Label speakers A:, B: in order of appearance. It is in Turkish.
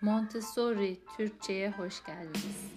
A: Montessori Türkçe'ye hoş geldiniz.